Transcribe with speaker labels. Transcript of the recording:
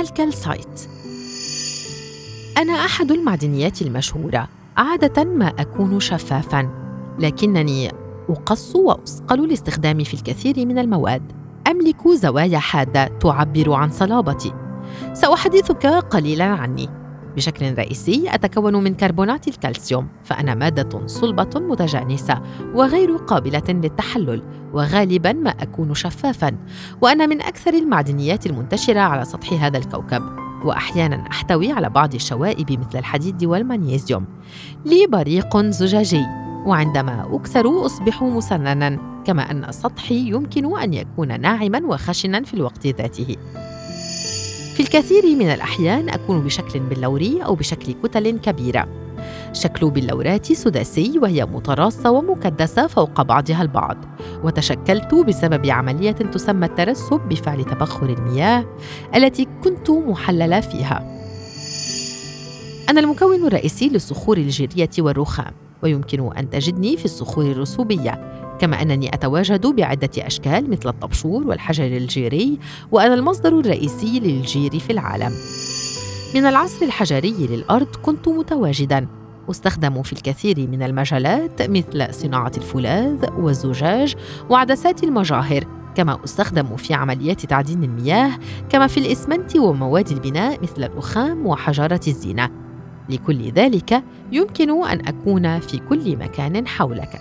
Speaker 1: الكالسايت أنا أحد المعدنيات المشهورة عادة ما أكون شفافاً لكنني أقص وأصقل لاستخدامي في الكثير من المواد. أملك زوايا حادة تعبر عن صلابتي. سأحدثك قليلاً عني. بشكل رئيسي أتكون من كربونات الكالسيوم فأنا مادة صلبة متجانسة وغير قابلة للتحلل وغالبا ما أكون شفافا وأنا من أكثر المعدنيات المنتشرة على سطح هذا الكوكب وأحيانا أحتوي على بعض الشوائب مثل الحديد والمغنيسيوم. لي بريق زجاجي وعندما أكثر أصبح مسننا كما أن سطحي يمكن أن يكون ناعما وخشنا في الوقت ذاته. في الكثير من الأحيان أكون بشكل بلوري أو بشكل كتل كبيرة. شكل بلورات سداسي وهي متراصة ومكدسة فوق بعضها البعض وتشكلت بسبب عملية تسمى الترسب بفعل تبخر المياه التي كنت محللة فيها. أنا المكون الرئيسي للصخور الجيرية والرخام. ويمكن أن تجدني في الصخور الرسوبية. كما أنني أتواجد بعدة أشكال مثل الطبشور والحجر الجيري وأنا المصدر الرئيسي للجير في العالم. من العصر الحجري للأرض كنت متواجداً. أستخدم في الكثير من المجالات مثل صناعة الفولاذ والزجاج وعدسات المجاهر كما أستخدم في عمليات تعدين المياه كما في الإسمنت ومواد البناء مثل الرخام وحجارة الزينة. لكل ذلك يمكن أن أكون في كل مكان حولك.